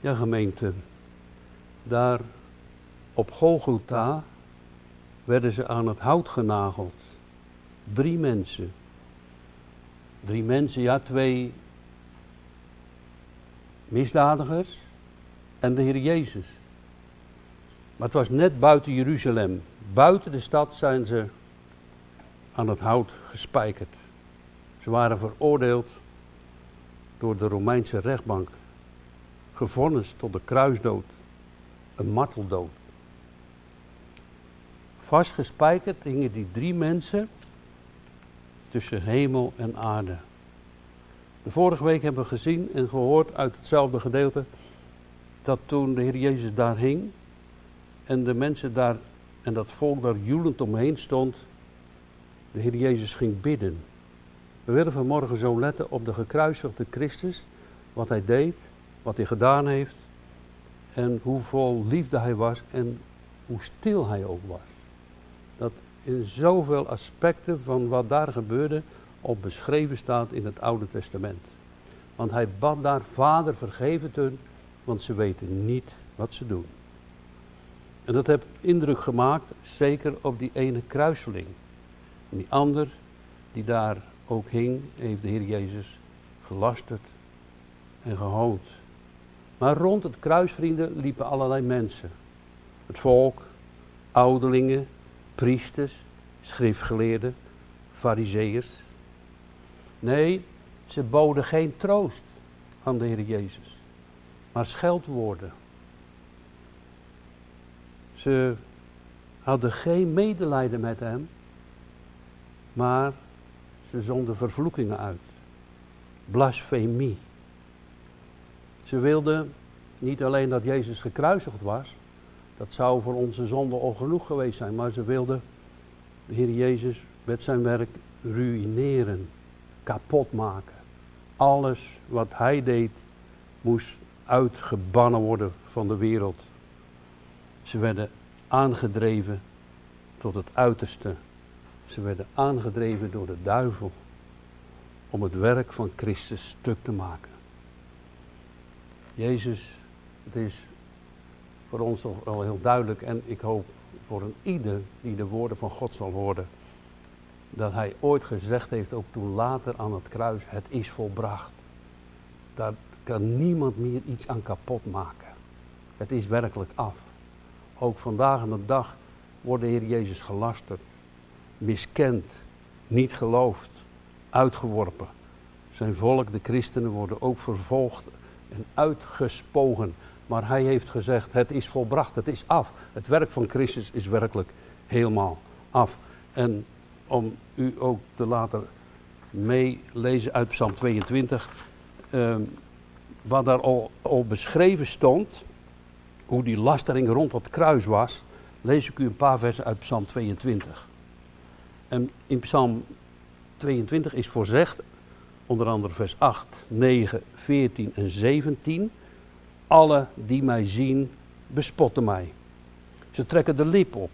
Ja, gemeente, daar op Golgotha werden ze aan het hout genageld. Drie mensen. Drie mensen, ja, twee misdadigers en de Heer Jezus. Maar het was net buiten Jeruzalem. Buiten de stad zijn ze aan het hout gespijkerd. Ze waren veroordeeld door de Romeinse rechtbank. Gevonnist tot de kruisdood. Een marteldood. Vastgespijkerd hingen die drie mensen tussen hemel en aarde. De vorige week hebben we gezien en gehoord uit hetzelfde gedeelte dat toen de Heer Jezus daar hing en de mensen daar en dat volk daar joelend omheen stond, de Heer Jezus ging bidden. We willen vanmorgen zo letten op de gekruisigde Christus, wat hij deed, wat hij gedaan heeft en hoe vol liefde hij was en hoe stil hij ook was. Dat in zoveel aspecten van wat daar gebeurde op beschreven staat in het Oude Testament. Want hij bad daar, Vader vergeef het hun, want ze weten niet wat ze doen. En dat heeft indruk gemaakt, zeker op die ene kruiseling. En die ander, die daar ook hing, heeft de Heer Jezus gelasterd en gehoond. Maar rond het kruis, vrienden, liepen allerlei mensen. Het volk, ouderlingen, priesters, schriftgeleerden, fariseeërs. Nee, ze boden geen troost aan de Heer Jezus, maar scheldwoorden. Ze hadden geen medelijden met hem, maar ze zonden vervloekingen uit. Blasfemie. Ze wilden niet alleen dat Jezus gekruisigd was, dat zou voor onze zonde al genoeg geweest zijn, maar ze wilden de Heer Jezus met zijn werk ruïneren, kapot maken. Alles wat hij deed moest uitgebannen worden van de wereld. Ze werden aangedreven tot het uiterste. Ze werden aangedreven door de duivel om het werk van Christus stuk te maken. Jezus, het is voor ons toch wel heel duidelijk en ik hoop voor een ieder die de woorden van God zal horen, dat hij ooit gezegd heeft, ook toen later aan het kruis, het is volbracht. Daar kan niemand meer iets aan kapot maken. Het is werkelijk af. Ook vandaag aan de dag wordt de Heer Jezus gelasterd, miskend, niet geloofd, uitgeworpen. Zijn volk, de christenen, worden ook vervolgd en uitgespogen. Maar hij heeft gezegd, het is volbracht, het is af. Het werk van Christus is werkelijk helemaal af. En om u ook te laten meelezen uit Psalm 22, ehm, wat daar al, al beschreven stond, hoe die lastering rond het kruis was, lees ik u een paar versen uit Psalm 22. En in Psalm 22 is voorzegd, onder andere vers 8, 9, 14 en 17, alle die mij zien, bespotten mij. Ze trekken de lip op,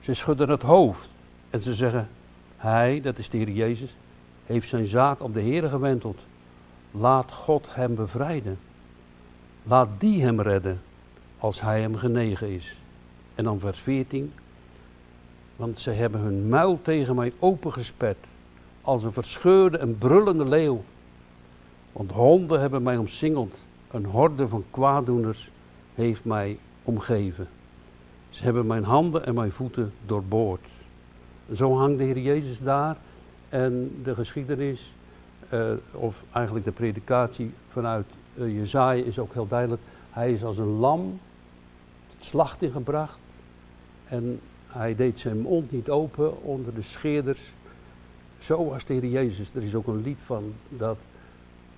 ze schudden het hoofd en ze zeggen, hij, dat is de Heer Jezus, heeft zijn zaak op de Heer gewenteld. Laat God hem bevrijden. Laat die hem redden als hij hem genegen is. En dan vers 14. Want zij hebben hun muil tegen mij opengesperd. Als een verscheurde en brullende leeuw. Want honden hebben mij omsingeld. Een horde van kwaaddoeners heeft mij omgeven. Ze hebben mijn handen en mijn voeten doorboord. Zo hangt de Heer Jezus daar. En de geschiedenis, uh, of eigenlijk de predikatie vanuit uh, Jezaja is ook heel duidelijk. Hij is als een lam het slacht ingebracht. En hij deed zijn mond niet open onder de scheerders. Zo was de Heer Jezus. Er is ook een lied van dat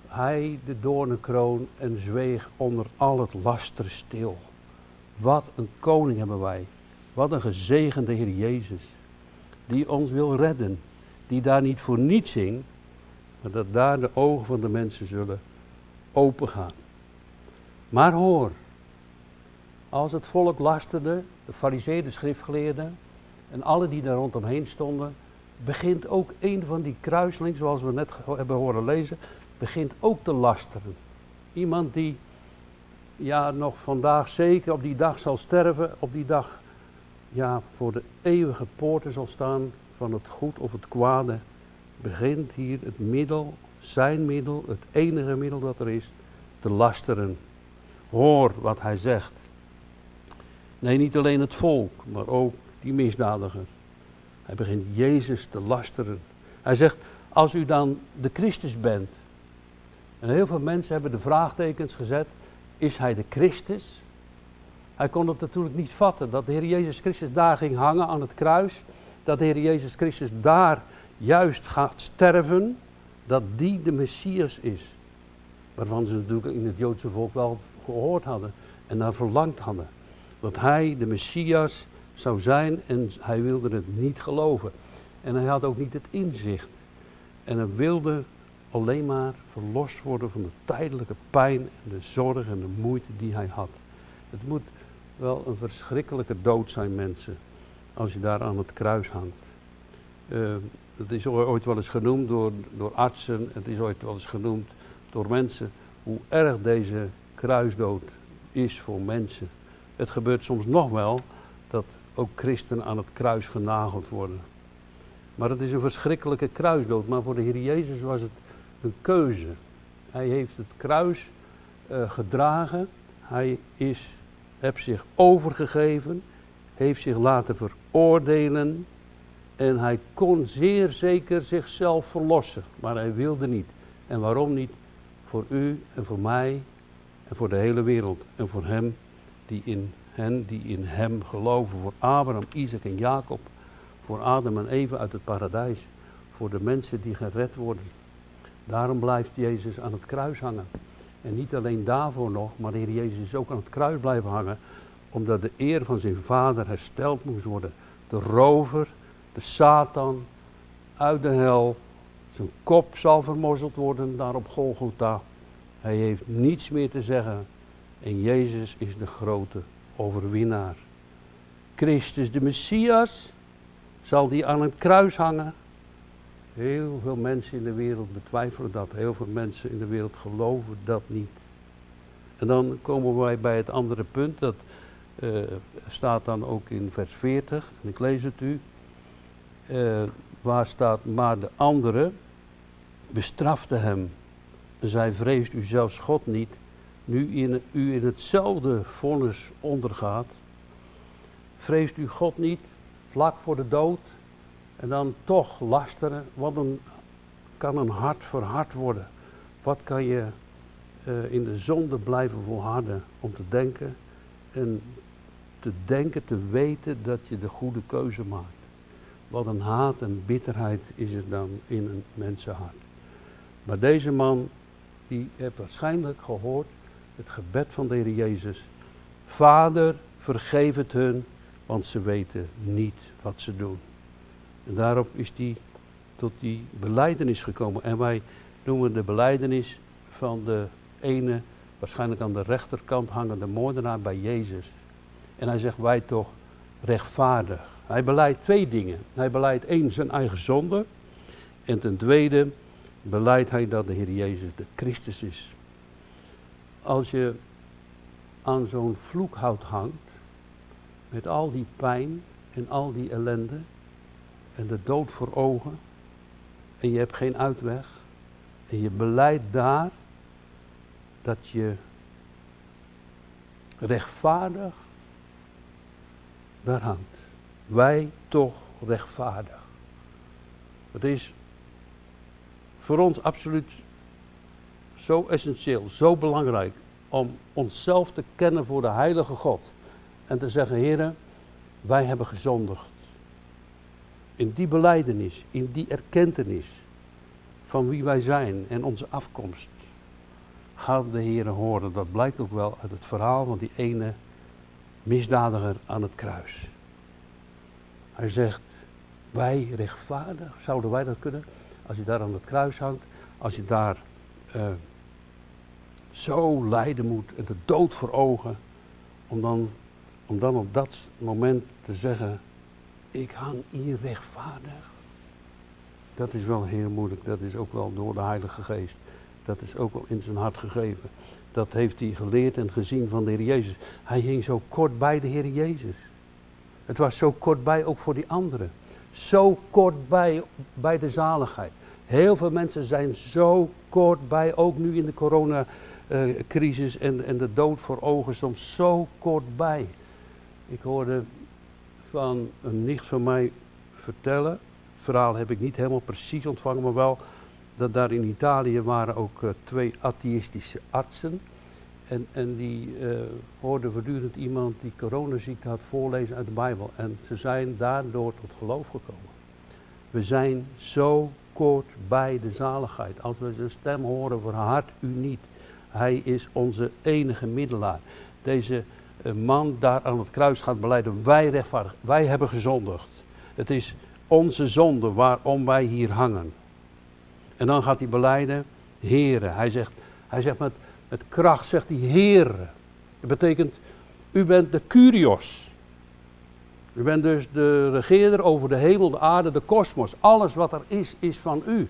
hij de doornenkroon en zweeg onder al het laster stil. Wat een koning hebben wij. Wat een gezegende Heer Jezus. Die ons wil redden. Die daar niet voor niets hing. Maar dat daar de ogen van de mensen zullen opengaan. Maar hoor. Als het volk lasterde. De fariseeën, de schriftgeleerden. En alle die daar rondomheen stonden. Begint ook een van die kruiselingen, zoals we net hebben horen lezen begint ook te lasteren. Iemand die ja, nog vandaag zeker op die dag zal sterven, op die dag ja, voor de eeuwige poorten zal staan van het goed of het kwade, begint hier het middel, zijn middel, het enige middel dat er is, te lasteren. Hoor wat hij zegt. Nee, niet alleen het volk, maar ook die misdadiger. Hij begint Jezus te lasteren. Hij zegt, als u dan de Christus bent. En heel veel mensen hebben de vraagtekens gezet, is hij de Christus? Hij kon het natuurlijk niet vatten dat de Heer Jezus Christus daar ging hangen aan het kruis. Dat de Heer Jezus Christus daar juist gaat sterven. Dat die de Messias is. Waarvan ze natuurlijk in het Joodse volk wel gehoord hadden en naar verlangd hadden. Dat hij de Messias zou zijn en hij wilde het niet geloven. En hij had ook niet het inzicht. En hij wilde alleen maar verlost worden van de tijdelijke pijn en de zorg en de moeite die hij had. Het moet wel een verschrikkelijke dood zijn, mensen, als je daar aan het kruis hangt. Uh, het is ooit wel eens genoemd door, door artsen, het is ooit wel eens genoemd door mensen, hoe erg deze kruisdood is voor mensen. Het gebeurt soms nog wel ook christenen aan het kruis genageld worden. Maar het is een verschrikkelijke kruisdood. Maar voor de Heer Jezus was het een keuze. Hij heeft het kruis uh, gedragen. Hij is, heeft zich overgegeven. Heeft zich laten veroordelen. En hij kon zeer zeker zichzelf verlossen. Maar hij wilde niet. En waarom niet? Voor u en voor mij en voor de hele wereld. En voor hem die in hen die in hem geloven. Voor Abraham, Isaac en Jacob. Voor Adam en Eva uit het paradijs. Voor de mensen die gered worden. Daarom blijft Jezus aan het kruis hangen. En niet alleen daarvoor nog, maar de Heer Jezus is ook aan het kruis blijven hangen. Omdat de eer van zijn vader hersteld moest worden. De rover, de Satan, uit de hel. Zijn kop zal vermorzeld worden daar op Golgotha. Hij heeft niets meer te zeggen. En Jezus is de grote overwinnaar. Christus de Messias zal die aan het kruis hangen. Heel veel mensen in de wereld betwijfelen dat. Heel veel mensen in de wereld geloven dat niet. En dan komen wij bij het andere punt. Dat uh, staat dan ook in vers 40. En ik lees het u. Uh, waar staat, maar de andere bestrafte hem. Zij vreest u zelfs God niet nu in, u in hetzelfde vonnis ondergaat, vreest u God niet vlak voor de dood en dan toch lasteren? Wat een, kan een hart verhard worden? Wat kan je uh, in de zonde blijven volharden om te denken en te denken, te weten dat je de goede keuze maakt? Wat een haat en bitterheid is er dan in een mensenhart. Maar deze man, die heeft waarschijnlijk gehoord het gebed van de Heer Jezus. Vader, vergeef het hun, want ze weten niet wat ze doen. En daarop is hij tot die beleidenis gekomen. En wij noemen de beleidenis van de ene, waarschijnlijk aan de rechterkant hangende moordenaar bij Jezus. En hij zegt, wij toch rechtvaardig. Hij beleidt twee dingen. Hij beleidt één zijn eigen zonde. En ten tweede beleidt hij dat de Heer Jezus de Christus is als je aan zo'n vloekhout hangt, met al die pijn en al die ellende en de dood voor ogen, en je hebt geen uitweg, en je beleidt daar dat je rechtvaardig daar hangt. Wij toch rechtvaardig. Het is voor ons absoluut zo essentieel, zo belangrijk om onszelf te kennen voor de heilige God. En te zeggen, heren, wij hebben gezondigd. In die beleidenis, in die erkentenis van wie wij zijn en onze afkomst, gaat de Heer horen. Dat blijkt ook wel uit het verhaal van die ene misdadiger aan het kruis. Hij zegt, wij rechtvaardig, zouden wij dat kunnen? Als je daar aan het kruis hangt, als je daar uh, zo lijden moet en de dood voor ogen, om dan, om dan op dat moment te zeggen, ik hang hier rechtvaardig. Dat is wel heel moeilijk, dat is ook wel door de Heilige Geest. Dat is ook wel in zijn hart gegeven. Dat heeft hij geleerd en gezien van de Heer Jezus. Hij hing zo kort bij de Heer Jezus. Het was zo kort bij ook voor die anderen. Zo kort bij, bij de zaligheid. Heel veel mensen zijn zo kort bij, ook nu in de coronacrisis en, en de dood voor ogen, soms zo kort bij. Ik hoorde van een nicht van mij vertellen, het verhaal heb ik niet helemaal precies ontvangen, maar wel dat daar in Italië waren ook uh, twee atheïstische artsen. En, en die uh, hoorden voortdurend iemand die coronaziekte had voorlezen uit de Bijbel. En ze zijn daardoor tot geloof gekomen. We zijn zo kort bij de zaligheid. Als we zijn stem horen, verhard u niet. Hij is onze enige middelaar. Deze uh, man daar aan het kruis gaat beleiden, wij rechtvaardig, wij hebben gezondigd. Het is onze zonde waarom wij hier hangen. En dan gaat hij beleiden, heren. Hij zegt, hij zegt met, met kracht, zegt hij, heren. Dat betekent, u bent de Curios. U bent dus de regeerder over de hemel, de aarde, de kosmos. Alles wat er is, is van u.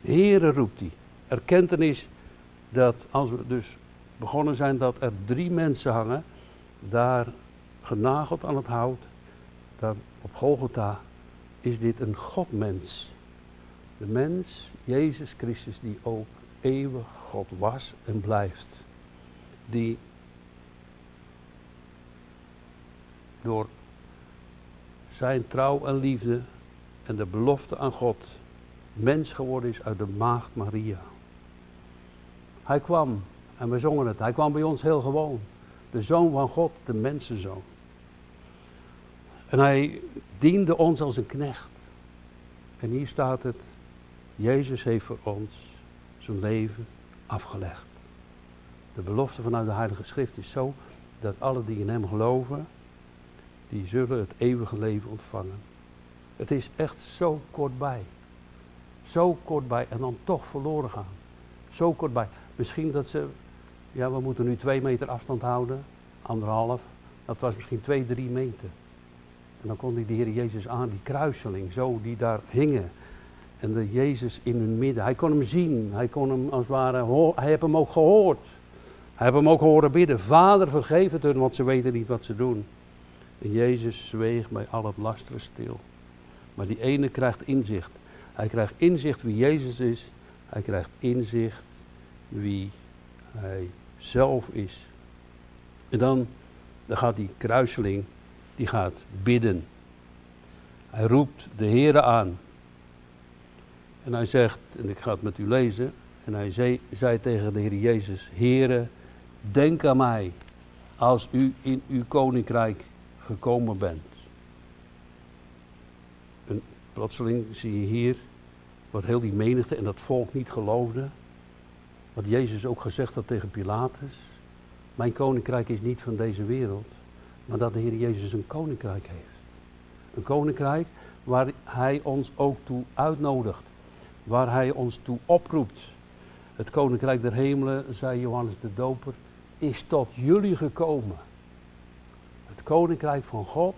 Heren roept hij. Erkentenis dat als we dus begonnen zijn dat er drie mensen hangen, daar genageld aan het hout, daar op Golgotha, is dit een Godmens. De mens, Jezus Christus, die ook eeuwig God was en blijft. Die door zijn trouw en liefde en de belofte aan God mens geworden is uit de maagd Maria. Hij kwam en we zongen het. Hij kwam bij ons heel gewoon. De zoon van God, de mensenzoon. En hij diende ons als een knecht. En hier staat het, Jezus heeft voor ons zijn leven afgelegd. De belofte vanuit de Heilige Schrift is zo dat alle die in hem geloven, die zullen het eeuwige leven ontvangen. Het is echt zo kortbij. Zo kortbij en dan toch verloren gaan. Zo kortbij. Misschien dat ze, ja we moeten nu twee meter afstand houden, anderhalf. Dat was misschien twee, drie meter. En dan kon hij de Heer Jezus aan, die kruiseling, zo, die daar hingen. En de Jezus in hun midden. Hij kon hem zien. Hij kon hem als het ware, hij heeft hem ook gehoord. Hij heeft hem ook horen bidden. Vader vergeef het hun, want ze weten niet wat ze doen. En Jezus zweeg bij al het lasteren stil. Maar die ene krijgt inzicht. Hij krijgt inzicht wie Jezus is. Hij krijgt inzicht wie hij zelf is. En dan, dan gaat die kruiseling, die gaat bidden. Hij roept de Heere aan. En hij zegt, en ik ga het met u lezen. En hij zei, zei tegen de Heer Jezus, Heere, denk aan mij als u in uw koninkrijk gekomen bent. En plotseling zie je hier wat heel die menigte en dat volk niet geloofde. Wat Jezus ook gezegd had tegen Pilatus. Mijn koninkrijk is niet van deze wereld, maar dat de Heer Jezus een koninkrijk heeft. Een koninkrijk waar Hij ons ook toe uitnodigt. Waar Hij ons toe oproept. Het koninkrijk der hemelen, zei Johannes de Doper, is tot jullie gekomen koninkrijk van God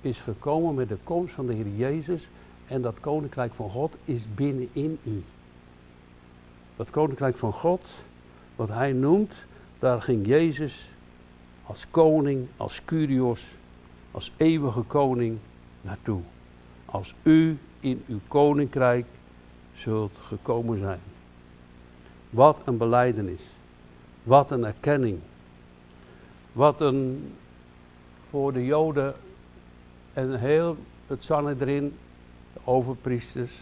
is gekomen met de komst van de Heer Jezus. En dat koninkrijk van God is binnenin u. Dat koninkrijk van God, wat hij noemt, daar ging Jezus als koning, als Curios, als eeuwige koning naartoe. Als u in uw koninkrijk zult gekomen zijn. Wat een beleidenis. Wat een erkenning. Wat een voor de Joden en heel het Sanhedrin, de overpriesters,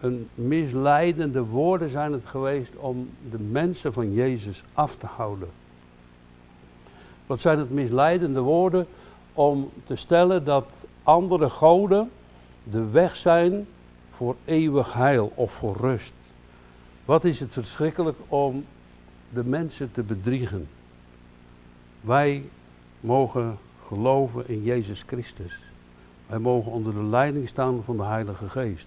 een misleidende woorden zijn het geweest om de mensen van Jezus af te houden. Wat zijn het misleidende woorden om te stellen dat andere goden de weg zijn voor eeuwig heil of voor rust. Wat is het verschrikkelijk om de mensen te bedriegen. Wij mogen geloven in Jezus Christus. Wij mogen onder de leiding staan van de Heilige Geest.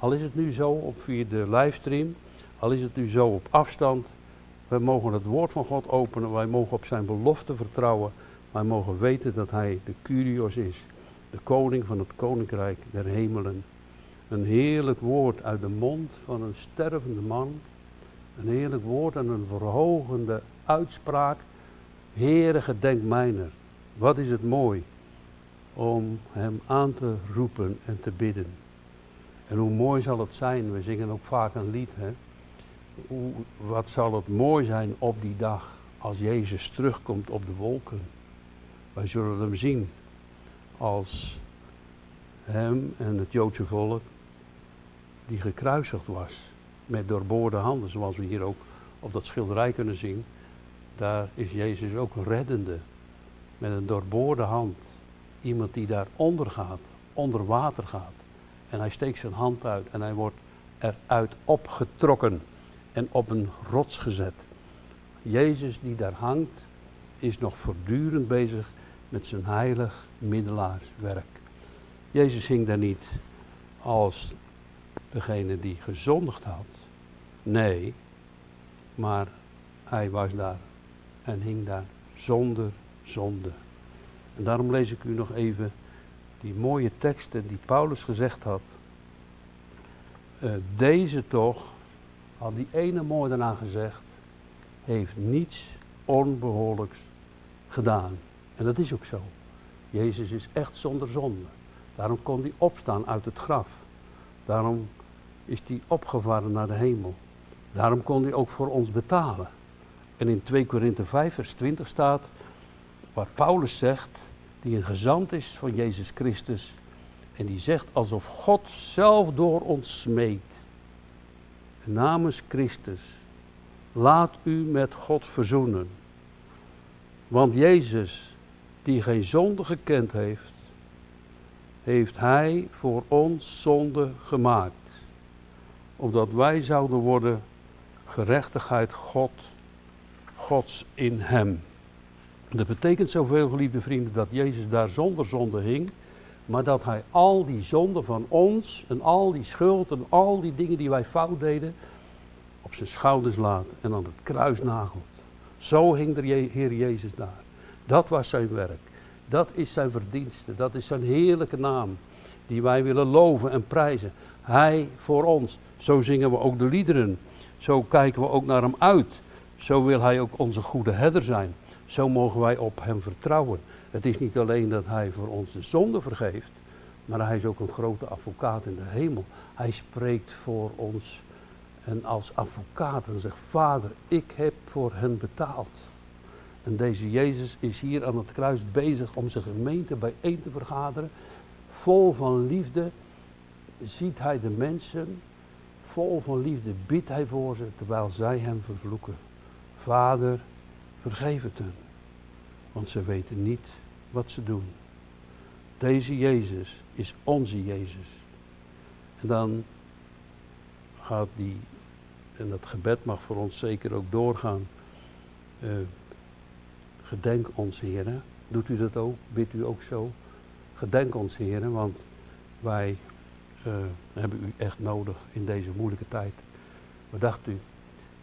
Al is het nu zo op via de livestream, al is het nu zo op afstand. Wij mogen het woord van God openen, wij mogen op zijn belofte vertrouwen. Wij mogen weten dat hij de Curios is, de koning van het koninkrijk der hemelen. Een heerlijk woord uit de mond van een stervende man. Een heerlijk woord en een verhogende uitspraak. Heere, gedenk mijner. Wat is het mooi om hem aan te roepen en te bidden. En hoe mooi zal het zijn, we zingen ook vaak een lied, hè? Hoe, wat zal het mooi zijn op die dag als Jezus terugkomt op de wolken. Wij zullen hem zien als hem en het Joodse volk die gekruisigd was met doorboorde handen, zoals we hier ook op dat schilderij kunnen zien. Daar is Jezus ook reddende met een doorboorde hand. Iemand die daar onder gaat, onder water gaat. En hij steekt zijn hand uit en hij wordt eruit opgetrokken en op een rots gezet. Jezus die daar hangt, is nog voortdurend bezig met zijn heilig middelaarswerk. Jezus hing daar niet als degene die gezondigd had. Nee, maar hij was daar en hing daar zonder zonde. En daarom lees ik u nog even die mooie teksten die Paulus gezegd had. Uh, deze toch, had die ene moordenaar gezegd, heeft niets onbehoorlijks gedaan. En dat is ook zo. Jezus is echt zonder zonde. Daarom kon hij opstaan uit het graf. Daarom is hij opgevaren naar de hemel. Daarom kon hij ook voor ons betalen. En in 2 Korinthe 5 vers 20 staat, waar Paulus zegt, die een gezant is van Jezus Christus. En die zegt alsof God zelf door ons smeekt. Namens Christus Laat u met God verzoenen. Want Jezus, die geen zonde gekend heeft, heeft Hij voor ons zonde gemaakt. Opdat wij zouden worden gerechtigheid God, Gods in Hem. Dat betekent zoveel, geliefde vrienden, dat Jezus daar zonder zonde hing. Maar dat Hij al die zonden van ons en al die schuld en al die dingen die wij fout deden, op zijn schouders laat en aan het kruis nagelt. Zo hing de Heer Jezus daar. Dat was zijn werk. Dat is zijn verdienste. Dat is zijn heerlijke naam. Die wij willen loven en prijzen. Hij voor ons. Zo zingen we ook de liederen. Zo kijken we ook naar hem uit. Zo wil hij ook onze goede herder zijn. Zo mogen wij op hem vertrouwen. Het is niet alleen dat hij voor ons de zonde vergeeft. Maar hij is ook een grote advocaat in de hemel. Hij spreekt voor ons en als advocaat en zegt, vader, ik heb voor hen betaald. En deze Jezus is hier aan het kruis bezig om zijn gemeente bijeen te vergaderen. Vol van liefde ziet hij de mensen, vol van liefde bidt hij voor ze, terwijl zij hem vervloeken. Vader, vergeef het hen, want ze weten niet wat ze doen. Deze Jezus is onze Jezus. En dan gaat die en dat gebed mag voor ons zeker ook doorgaan. Uh, gedenk ons, heren. Doet u dat ook? Bidt u ook zo? Gedenk ons, heren, want wij uh, hebben u echt nodig in deze moeilijke tijd. Wat dacht u?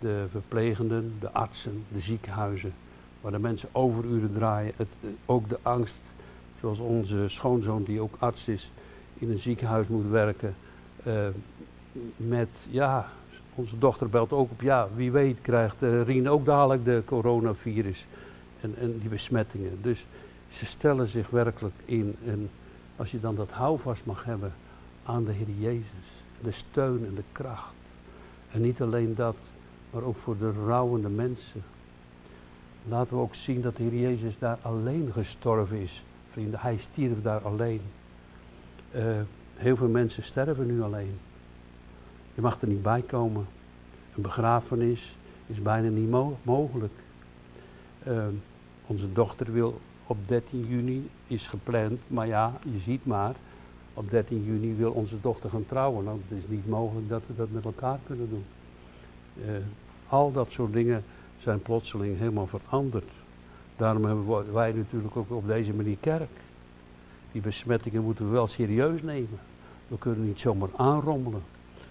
De verplegenden, de artsen, de ziekenhuizen, waar de mensen overuren draaien. Het, ook de angst, zoals onze schoonzoon die ook arts is, in een ziekenhuis moet werken. Uh, met, ja, onze dochter belt ook op, ja, wie weet krijgt uh, Rien ook dadelijk de coronavirus en, en die besmettingen. Dus ze stellen zich werkelijk in. En als je dan dat houvast mag hebben aan de Heer Jezus, de steun en de kracht. En niet alleen dat, maar ook voor de rouwende mensen. Laten we ook zien dat de Heer Jezus daar alleen gestorven is. Vrienden, hij stierf daar alleen. Uh, heel veel mensen sterven nu alleen. Je mag er niet bij komen. Een begrafenis is bijna niet mo mogelijk. Uh, onze dochter wil op 13 juni, is gepland, maar ja, je ziet maar, op 13 juni wil onze dochter gaan trouwen. Nou, het is niet mogelijk dat we dat met elkaar kunnen doen. Uh, al dat soort dingen zijn plotseling helemaal veranderd. Daarom hebben wij natuurlijk ook op deze manier kerk. Die besmettingen moeten we wel serieus nemen. We kunnen niet zomaar aanrommelen.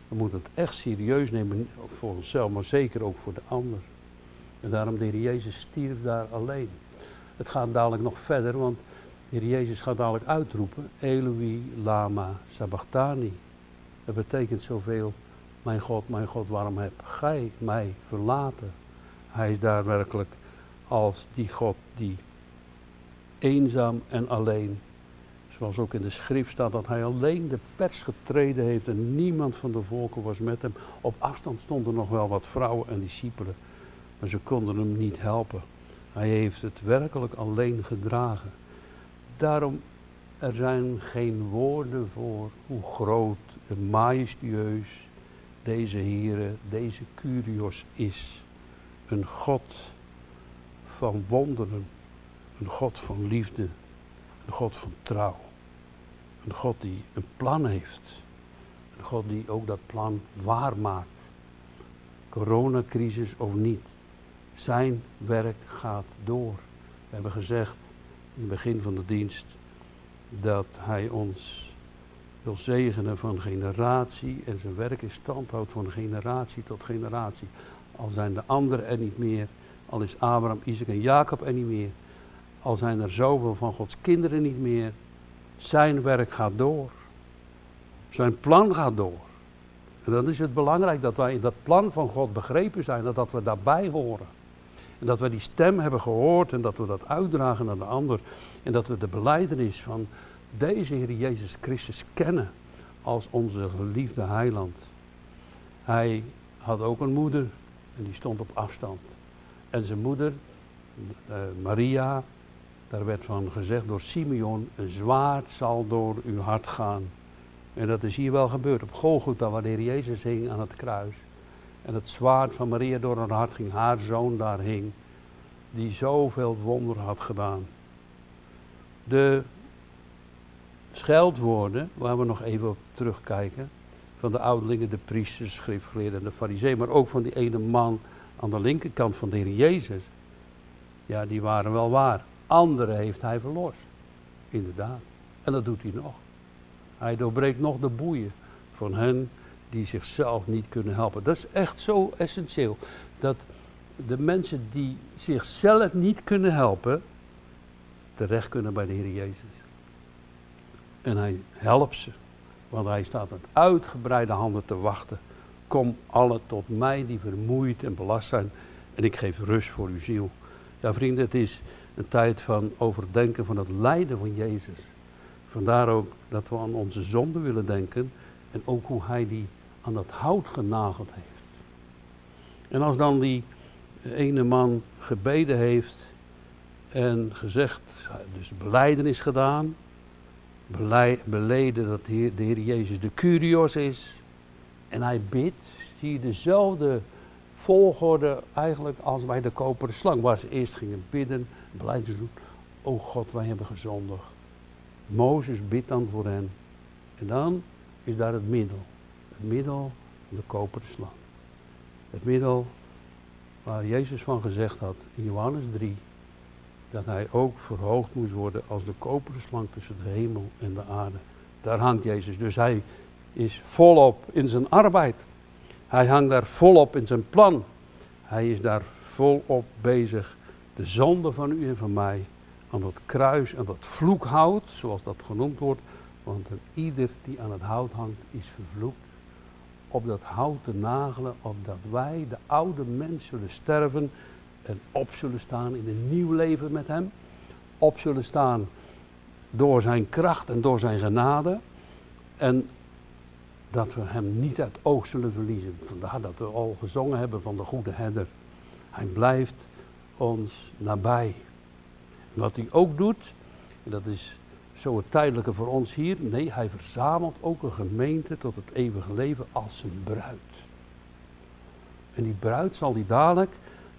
We moeten het echt serieus nemen voor onszelf, maar zeker ook voor de ander. En daarom de Heer Jezus stierf daar alleen. Het gaat dadelijk nog verder, want de Heer Jezus gaat dadelijk uitroepen, Eloi lama sabachthani. Dat betekent zoveel, mijn God, mijn God, waarom heb gij mij verlaten? Hij is daar werkelijk als die God die eenzaam en alleen, zoals ook in de schrift staat, dat hij alleen de pers getreden heeft en niemand van de volken was met hem. Op afstand stonden nog wel wat vrouwen en discipelen, maar ze konden hem niet helpen. Hij heeft het werkelijk alleen gedragen. Daarom, er zijn geen woorden voor hoe groot en majestueus deze Heere, deze Curios is. Een God van wonderen, een God van liefde, een God van trouw. Een God die een plan heeft. Een God die ook dat plan waarmaakt. Coronacrisis of niet. Zijn werk gaat door. We hebben gezegd in het begin van de dienst dat hij ons wil zegenen van generatie en zijn werk in stand houdt van generatie tot generatie. Al zijn de anderen er niet meer, al is Abraham, Isaac en Jacob er niet meer, al zijn er zoveel van Gods kinderen niet meer, zijn werk gaat door. Zijn plan gaat door. En dan is het belangrijk dat wij in dat plan van God begrepen zijn en dat we daarbij horen. En dat we die stem hebben gehoord en dat we dat uitdragen naar de ander. En dat we de beleidenis van deze Heer Jezus Christus kennen als onze geliefde heiland. Hij had ook een moeder en die stond op afstand. En zijn moeder, uh, Maria, daar werd van gezegd door Simeon, een zwaard zal door uw hart gaan. En dat is hier wel gebeurd op Golgotha, waar de Heer Jezus hing aan het kruis. En het zwaard van Maria door haar hart ging, haar zoon daar hing, die zoveel wonder had gedaan. De scheldwoorden, waar we nog even op terugkijken, van de ouderlingen, de priesters, schriftgeleerden en de fariseeën, maar ook van die ene man aan de linkerkant van de Heer Jezus. Ja, die waren wel waar. Anderen heeft hij verlost. Inderdaad. En dat doet hij nog. Hij doorbreekt nog de boeien van hen die zichzelf niet kunnen helpen. Dat is echt zo essentieel. Dat de mensen die zichzelf niet kunnen helpen, terecht kunnen bij de Heer Jezus. En hij helpt ze. Want hij staat met uitgebreide handen te wachten. Kom alle tot mij die vermoeid en belast zijn. En ik geef rust voor uw ziel. Ja vrienden, het is een tijd van overdenken van het lijden van Jezus. Vandaar ook dat we aan onze zonde willen denken. En ook hoe hij die aan dat hout genageld heeft. En als dan die ene man gebeden heeft en gezegd, dus beleidenis gedaan, beleden dat de Heer, Jezus de Curios is. En hij bidt, zie je dezelfde volgorde eigenlijk als bij de koperen slang. Waar ze eerst gingen bidden, beleiden doen. O God, wij hebben gezondigd. Mozes bidt dan voor hen. En dan is daar het middel. Het middel van de koperen slang. Het middel waar Jezus van gezegd had in Johannes 3 dat hij ook verhoogd moest worden als de koperen slang tussen de hemel en de aarde. Daar hangt Jezus. Dus hij is volop in zijn arbeid. Hij hangt daar volop in zijn plan. Hij is daar volop bezig. De zonde van u en van mij aan dat kruis en dat vloekhout, zoals dat genoemd wordt. Want ieder die aan het hout hangt is vervloekt. Op dat hout te nagelen, opdat wij, de oude mens, zullen sterven en op zullen staan in een nieuw leven met Hem. Op zullen staan door Zijn kracht en door Zijn genade. En dat we Hem niet uit oog zullen verliezen. Vandaar dat we al gezongen hebben van de goede herder. Hij blijft ons nabij. wat hij ook doet, en dat is zo het tijdelijke voor ons hier. Nee, hij verzamelt ook een gemeente tot het eeuwige leven als zijn bruid. En die bruid zal die dadelijk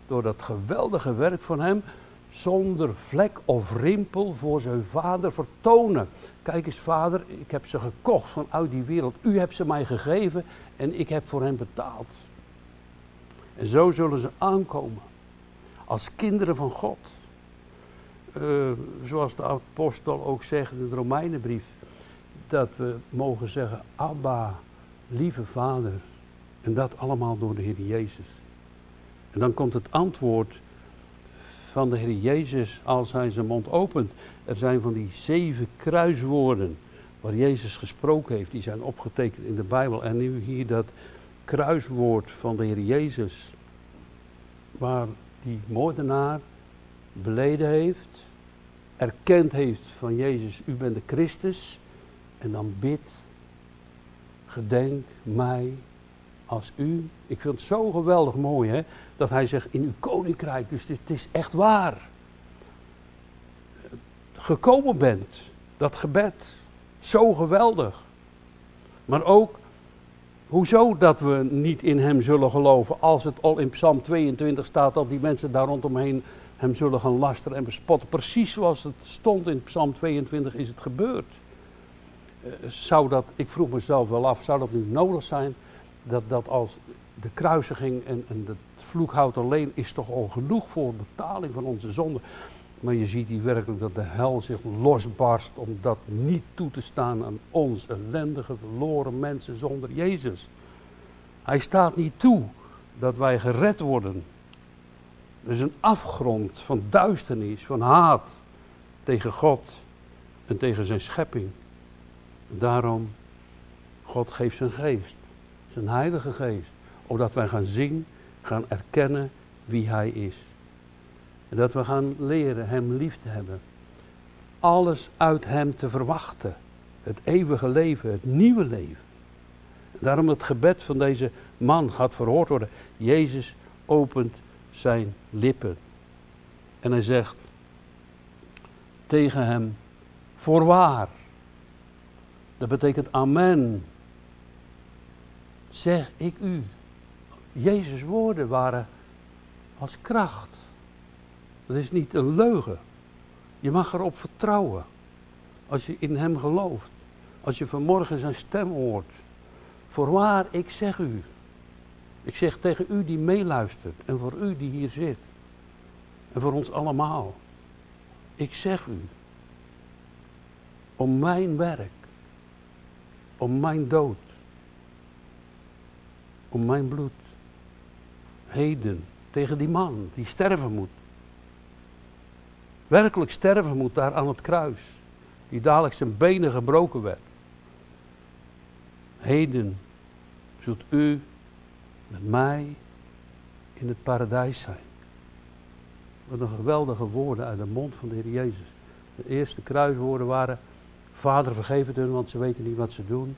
door dat geweldige werk van hem zonder vlek of rimpel voor zijn vader vertonen. Kijk eens vader, ik heb ze gekocht vanuit die wereld. U hebt ze mij gegeven en ik heb voor hen betaald. En zo zullen ze aankomen als kinderen van God. Uh, zoals de apostel ook zegt in de Romeinenbrief, dat we mogen zeggen, Abba, lieve vader. En dat allemaal door de Heer Jezus. En dan komt het antwoord van de Heer Jezus als hij zijn mond opent. Er zijn van die zeven kruiswoorden waar Jezus gesproken heeft, die zijn opgetekend in de Bijbel. En nu hier dat kruiswoord van de Heer Jezus, waar die moordenaar beleden heeft, erkend heeft van Jezus, u bent de Christus, en dan bidt, gedenk mij als u. Ik vind het zo geweldig mooi, hè, dat hij zegt in uw koninkrijk, dus het is echt waar. Gekomen bent, dat gebed, zo geweldig. Maar ook Hoezo dat we niet in hem zullen geloven als het al in Psalm 22 staat dat die mensen daar rondomheen hem zullen gaan lasteren en bespotten. Precies zoals het stond in Psalm 22 is het gebeurd. Uh, zou dat, ik vroeg mezelf wel af, zou dat nu nodig zijn dat, dat als de kruisiging en, en het vloekhout alleen is toch al genoeg voor betaling van onze zonde. Maar je ziet hier werkelijk dat de hel zich losbarst om dat niet toe te staan aan ons ellendige, verloren mensen zonder Jezus. Hij staat niet toe dat wij gered worden. Er is een afgrond van duisternis, van haat tegen God en tegen zijn schepping. Daarom, God geeft zijn geest, zijn heilige geest, opdat wij gaan zien, gaan erkennen wie hij is. En dat we gaan leren Hem lief te hebben. Alles uit Hem te verwachten. Het eeuwige leven, het nieuwe leven. Daarom het gebed van deze man gaat verhoord worden. Jezus opent zijn lippen. En hij zegt tegen hem, voorwaar. Dat betekent amen. Zeg ik u. Jezus' woorden waren als kracht. Dat is niet een leugen. Je mag erop vertrouwen. Als je in hem gelooft. Als je vanmorgen zijn stem hoort. Voorwaar, ik zeg u. Ik zeg tegen u die meeluistert. En voor u die hier zit. En voor ons allemaal. Ik zeg u. Om mijn werk. Om mijn dood. Om mijn bloed. Heden. Tegen die man die sterven moet werkelijk sterven moet daar aan het kruis. Die dadelijk zijn benen gebroken werd. Heden zult u met mij in het paradijs zijn. Wat een geweldige woorden uit de mond van de Heer Jezus. De eerste kruiswoorden waren: Vader, vergeef het hun, want ze weten niet wat ze doen.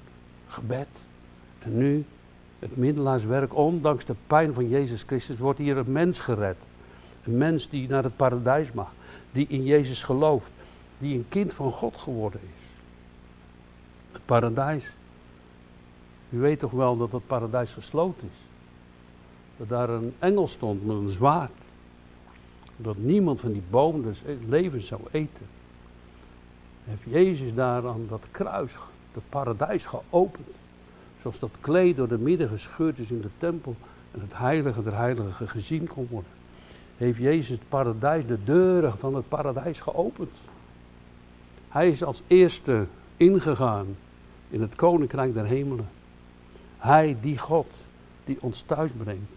Gebed. En nu het middelaarswerk, ondanks de pijn van Jezus Christus, wordt hier een mens gered. Een mens die naar het paradijs mag die in Jezus gelooft, die een kind van God geworden is. Het paradijs. U weet toch wel dat het paradijs gesloten is. Dat daar een engel stond met een zwaard. Dat niemand van die bomen dus leven zou eten. Heeft Jezus daar aan dat kruis, het paradijs geopend. Zoals dat kleed door de midden gescheurd is in de tempel. En het heilige der heiligen gezien kon worden heeft Jezus het paradijs, de deuren van het paradijs geopend. Hij is als eerste ingegaan in het koninkrijk der hemelen. Hij, die God, die ons thuis brengt.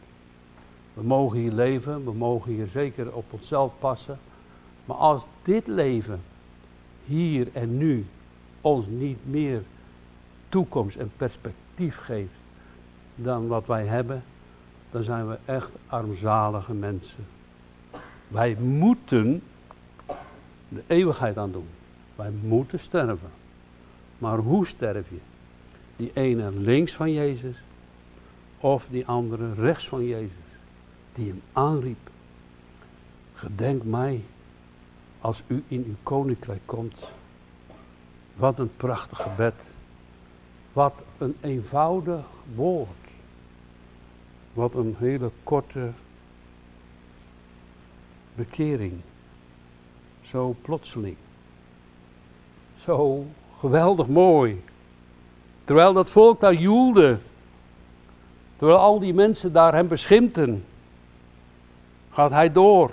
We mogen hier leven, we mogen hier zeker op onszelf passen. Maar als dit leven hier en nu ons niet meer toekomst en perspectief geeft dan wat wij hebben, dan zijn we echt armzalige mensen. Wij moeten de eeuwigheid aan doen. Wij moeten sterven. Maar hoe sterf je? Die ene links van Jezus of die andere rechts van Jezus, die hem aanriep. Gedenk mij als u in uw koninkrijk komt. Wat een prachtig gebed. Wat een eenvoudig woord. Wat een hele korte bekering. Zo plotseling. Zo geweldig mooi. Terwijl dat volk daar joelde. Terwijl al die mensen daar hem beschimpten. Gaat hij door.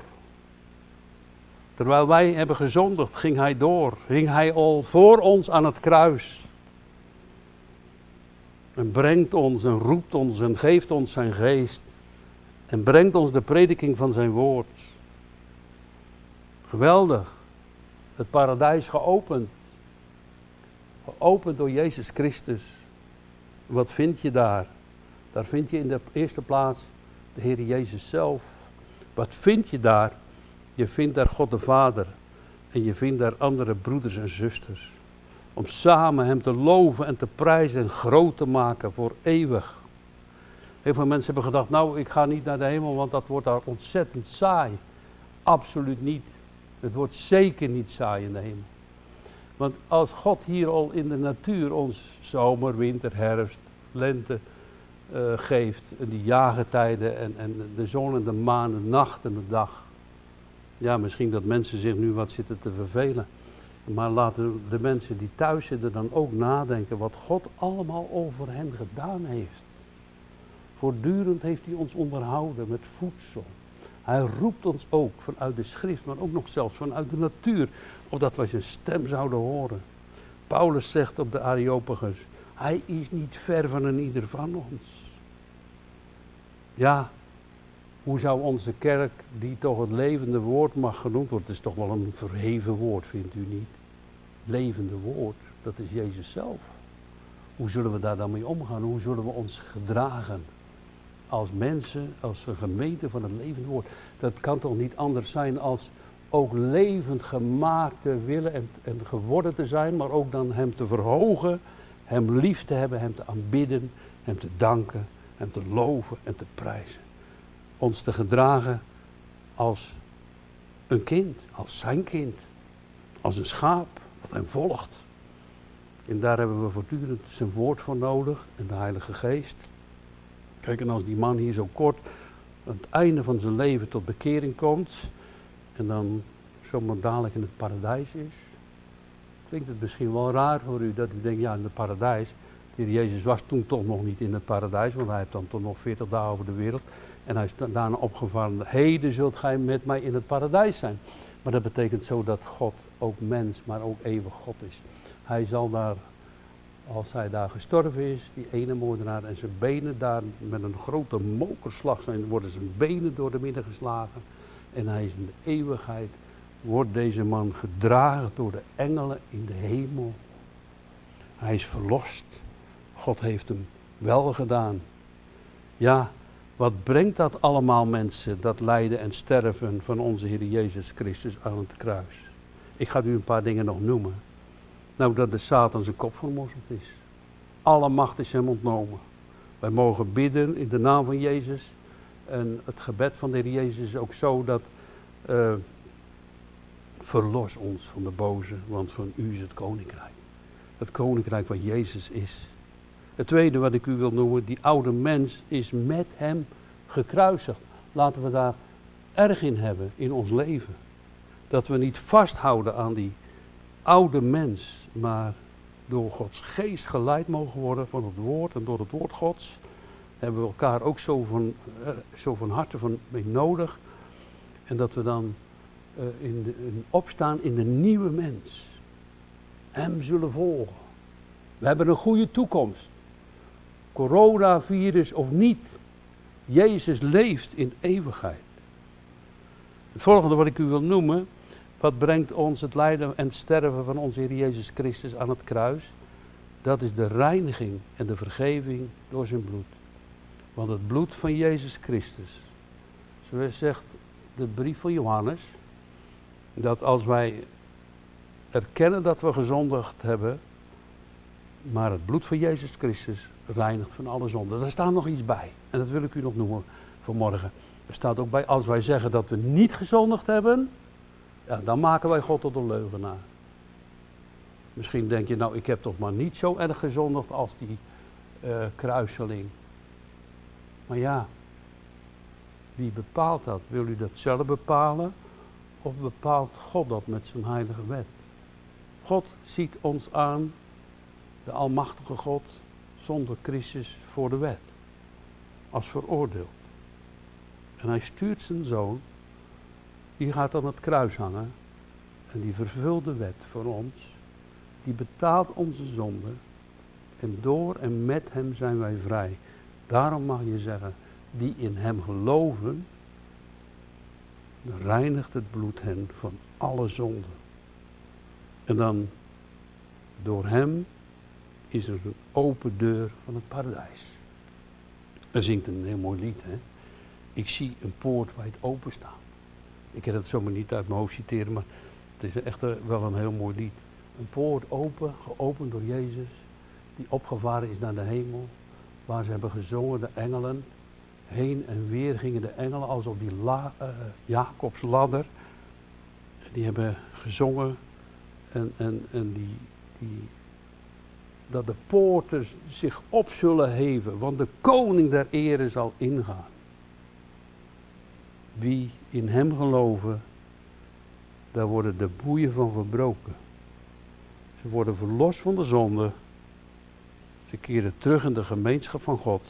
Terwijl wij hebben gezondigd, ging hij door. Ging hij al voor ons aan het kruis. En brengt ons en roept ons en geeft ons zijn geest. En brengt ons de prediking van zijn woord. Geweldig. Het paradijs geopend. Geopend door Jezus Christus. Wat vind je daar? Daar vind je in de eerste plaats de Heer Jezus zelf. Wat vind je daar? Je vindt daar God de Vader. En je vindt daar andere broeders en zusters. Om samen Hem te loven en te prijzen en groot te maken voor eeuwig. Heel veel mensen hebben gedacht, nou ik ga niet naar de hemel, want dat wordt daar ontzettend saai. Absoluut niet. Het wordt zeker niet saai in de hemel. Want als God hier al in de natuur ons zomer, winter, herfst, lente uh, geeft, en die jagertijden en, en de zon en de maan, de nacht en de dag. Ja, misschien dat mensen zich nu wat zitten te vervelen. Maar laten de mensen die thuis zitten dan ook nadenken wat God allemaal over hen gedaan heeft. Voortdurend heeft hij ons onderhouden met voedsel. Hij roept ons ook vanuit de schrift, maar ook nog zelfs vanuit de natuur, opdat wij zijn stem zouden horen. Paulus zegt op de Areopagus, hij is niet ver van een ieder van ons. Ja, hoe zou onze kerk, die toch het levende woord mag genoemd worden, het is toch wel een verheven woord, vindt u niet? Levende woord, dat is Jezus zelf. Hoe zullen we daar dan mee omgaan? Hoe zullen we ons gedragen? als mensen, als een gemeente van het levende woord. Dat kan toch niet anders zijn als ook levend gemaakt te willen en, en geworden te zijn, maar ook dan Hem te verhogen, Hem lief te hebben, Hem te aanbidden, Hem te danken, Hem te loven en te prijzen. Ons te gedragen als een kind, als zijn kind, als een schaap dat Hem volgt. En daar hebben we voortdurend zijn woord voor nodig en de Heilige Geest. Kijk, en als die man hier zo kort aan het einde van zijn leven tot bekering komt en dan zomaar dadelijk in het paradijs is, klinkt het misschien wel raar voor u dat u denkt, ja, in het paradijs. De Jezus was toen toch nog niet in het paradijs, want hij heeft dan toch nog 40 dagen over de wereld. En hij is daarna opgevallen, heden zult gij met mij in het paradijs zijn. Maar dat betekent zo dat God ook mens, maar ook eeuwig God is. Hij zal daar als hij daar gestorven is, die ene moordenaar, en zijn benen daar met een grote mokerslag zijn, worden zijn benen door de midden geslagen. En hij is in de eeuwigheid, wordt deze man gedragen door de engelen in de hemel. Hij is verlost. God heeft hem wel gedaan. Ja, wat brengt dat allemaal mensen, dat lijden en sterven van onze Heer Jezus Christus aan het kruis? Ik ga u een paar dingen nog noemen. Nou, dat de Satan zijn kop vermorzeld is. Alle macht is hem ontnomen. Wij mogen bidden in de naam van Jezus. En het gebed van de Heer Jezus is ook zo dat. Uh, verlos ons van de boze, want van u is het koninkrijk. Het koninkrijk wat Jezus is. Het tweede wat ik u wil noemen, die oude mens is met hem gekruisigd. Laten we daar erg in hebben in ons leven. Dat we niet vasthouden aan die oude mens, maar door Gods geest geleid mogen worden van het woord en door het woord Gods, hebben we elkaar ook zo van, uh, zo van harte van mee nodig. En dat we dan uh, in, in opstaan in de nieuwe mens. Hem zullen volgen. We hebben een goede toekomst. Coronavirus of niet. Jezus leeft in eeuwigheid. Het volgende wat ik u wil noemen wat brengt ons het lijden en het sterven van onze Heer Jezus Christus aan het kruis? Dat is de reiniging en de vergeving door zijn bloed. Want het bloed van Jezus Christus, zoals zegt de brief van Johannes, dat als wij erkennen dat we gezondigd hebben, maar het bloed van Jezus Christus reinigt van alle zonden. Daar staat nog iets bij. En dat wil ik u nog noemen vanmorgen. Er staat ook bij, als wij zeggen dat we niet gezondigd hebben, ja, dan maken wij God tot een leugenaar. Misschien denk je, nou, ik heb toch maar niet zo erg gezondigd als die uh, kruiseling. Maar ja, wie bepaalt dat? Wil u dat zelf bepalen? Of bepaalt God dat met zijn heilige wet? God ziet ons aan, de Almachtige God, zonder crisis voor de wet. Als veroordeeld. En hij stuurt zijn zoon die gaat aan het kruis hangen. En die vervult de wet voor ons. Die betaalt onze zonde. En door en met hem zijn wij vrij. Daarom mag je zeggen, die in hem geloven, reinigt het bloed hen van alle zonden. En dan, door hem is er een open deur van het paradijs. Er zingt een heel mooi lied, hè. Ik zie een poort wijd openstaan. Ik kan het zomaar niet uit mijn hoofd citeren, maar het is echt wel een heel mooi lied. Een poort open, geopend door Jezus, die opgevaren is naar de hemel, waar ze hebben gezongen, de engelen. Heen en weer gingen de engelen als op die la, uh, Jacobs ladder. Die hebben gezongen en, en, en die, die, dat de poorten zich op zullen heven, want de koning der ere zal ingaan. Wie in hem geloven, daar worden de boeien van verbroken. Ze worden verlost van de zonde. Ze keren terug in de gemeenschap van God.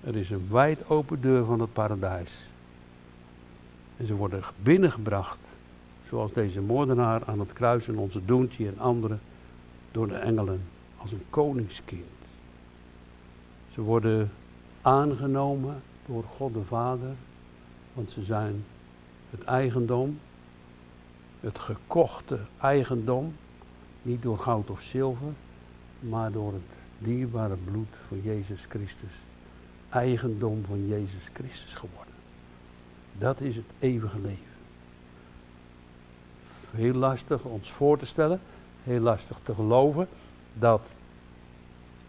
Er is een wijd open deur van het paradijs. En ze worden binnengebracht, zoals deze moordenaar aan het kruis en onze Doentje en anderen, door de engelen, als een koningskind. Ze worden aangenomen door God de Vader, want ze zijn het eigendom, het gekochte eigendom, niet door goud of zilver, maar door het dierbare bloed van Jezus Christus. Eigendom van Jezus Christus geworden. Dat is het eeuwige leven. Heel lastig ons voor te stellen, heel lastig te geloven dat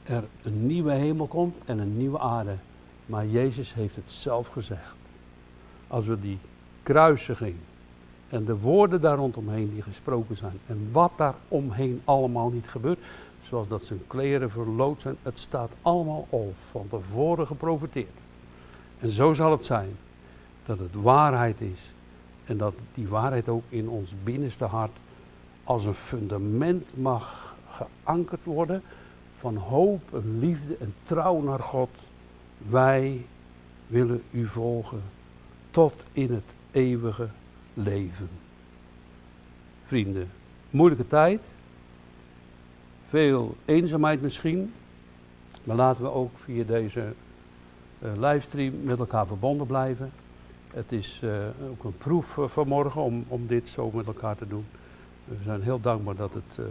er een nieuwe hemel komt en een nieuwe aarde. Maar Jezus heeft het zelf gezegd. Als we die kruisiging en de woorden daar rondomheen die gesproken zijn en wat daar omheen allemaal niet gebeurt, zoals dat zijn kleren verloot zijn, het staat allemaal al van tevoren geprofiteerd. En zo zal het zijn dat het waarheid is en dat die waarheid ook in ons binnenste hart als een fundament mag geankerd worden van hoop en liefde en trouw naar God. Wij willen u volgen tot in het eeuwige leven. Vrienden, moeilijke tijd, veel eenzaamheid misschien, maar laten we ook via deze uh, livestream met elkaar verbonden blijven. Het is uh, ook een proef uh, vanmorgen om, om dit zo met elkaar te doen. We zijn heel dankbaar dat het,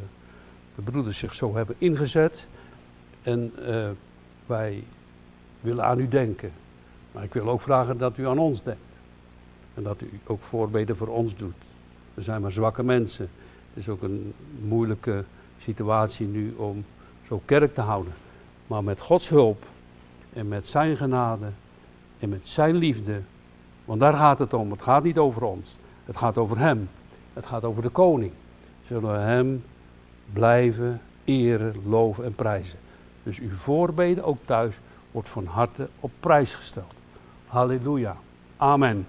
de broeders zich zo hebben ingezet. En wij willen aan u denken. Maar ik wil ook vragen dat u aan ons denkt. En dat u ook voorbeden voor ons doet. We zijn maar zwakke mensen. Het is ook een moeilijke situatie nu om zo kerk te houden. Maar met Gods hulp en met Zijn genade en met Zijn liefde. Want daar gaat het om. Het gaat niet over ons. Het gaat over Hem. Het gaat over de koning. Zullen we Hem blijven eren, loven en prijzen. Dus uw voorbeden ook thuis wordt van harte op prijs gesteld. Halleluja. Amen.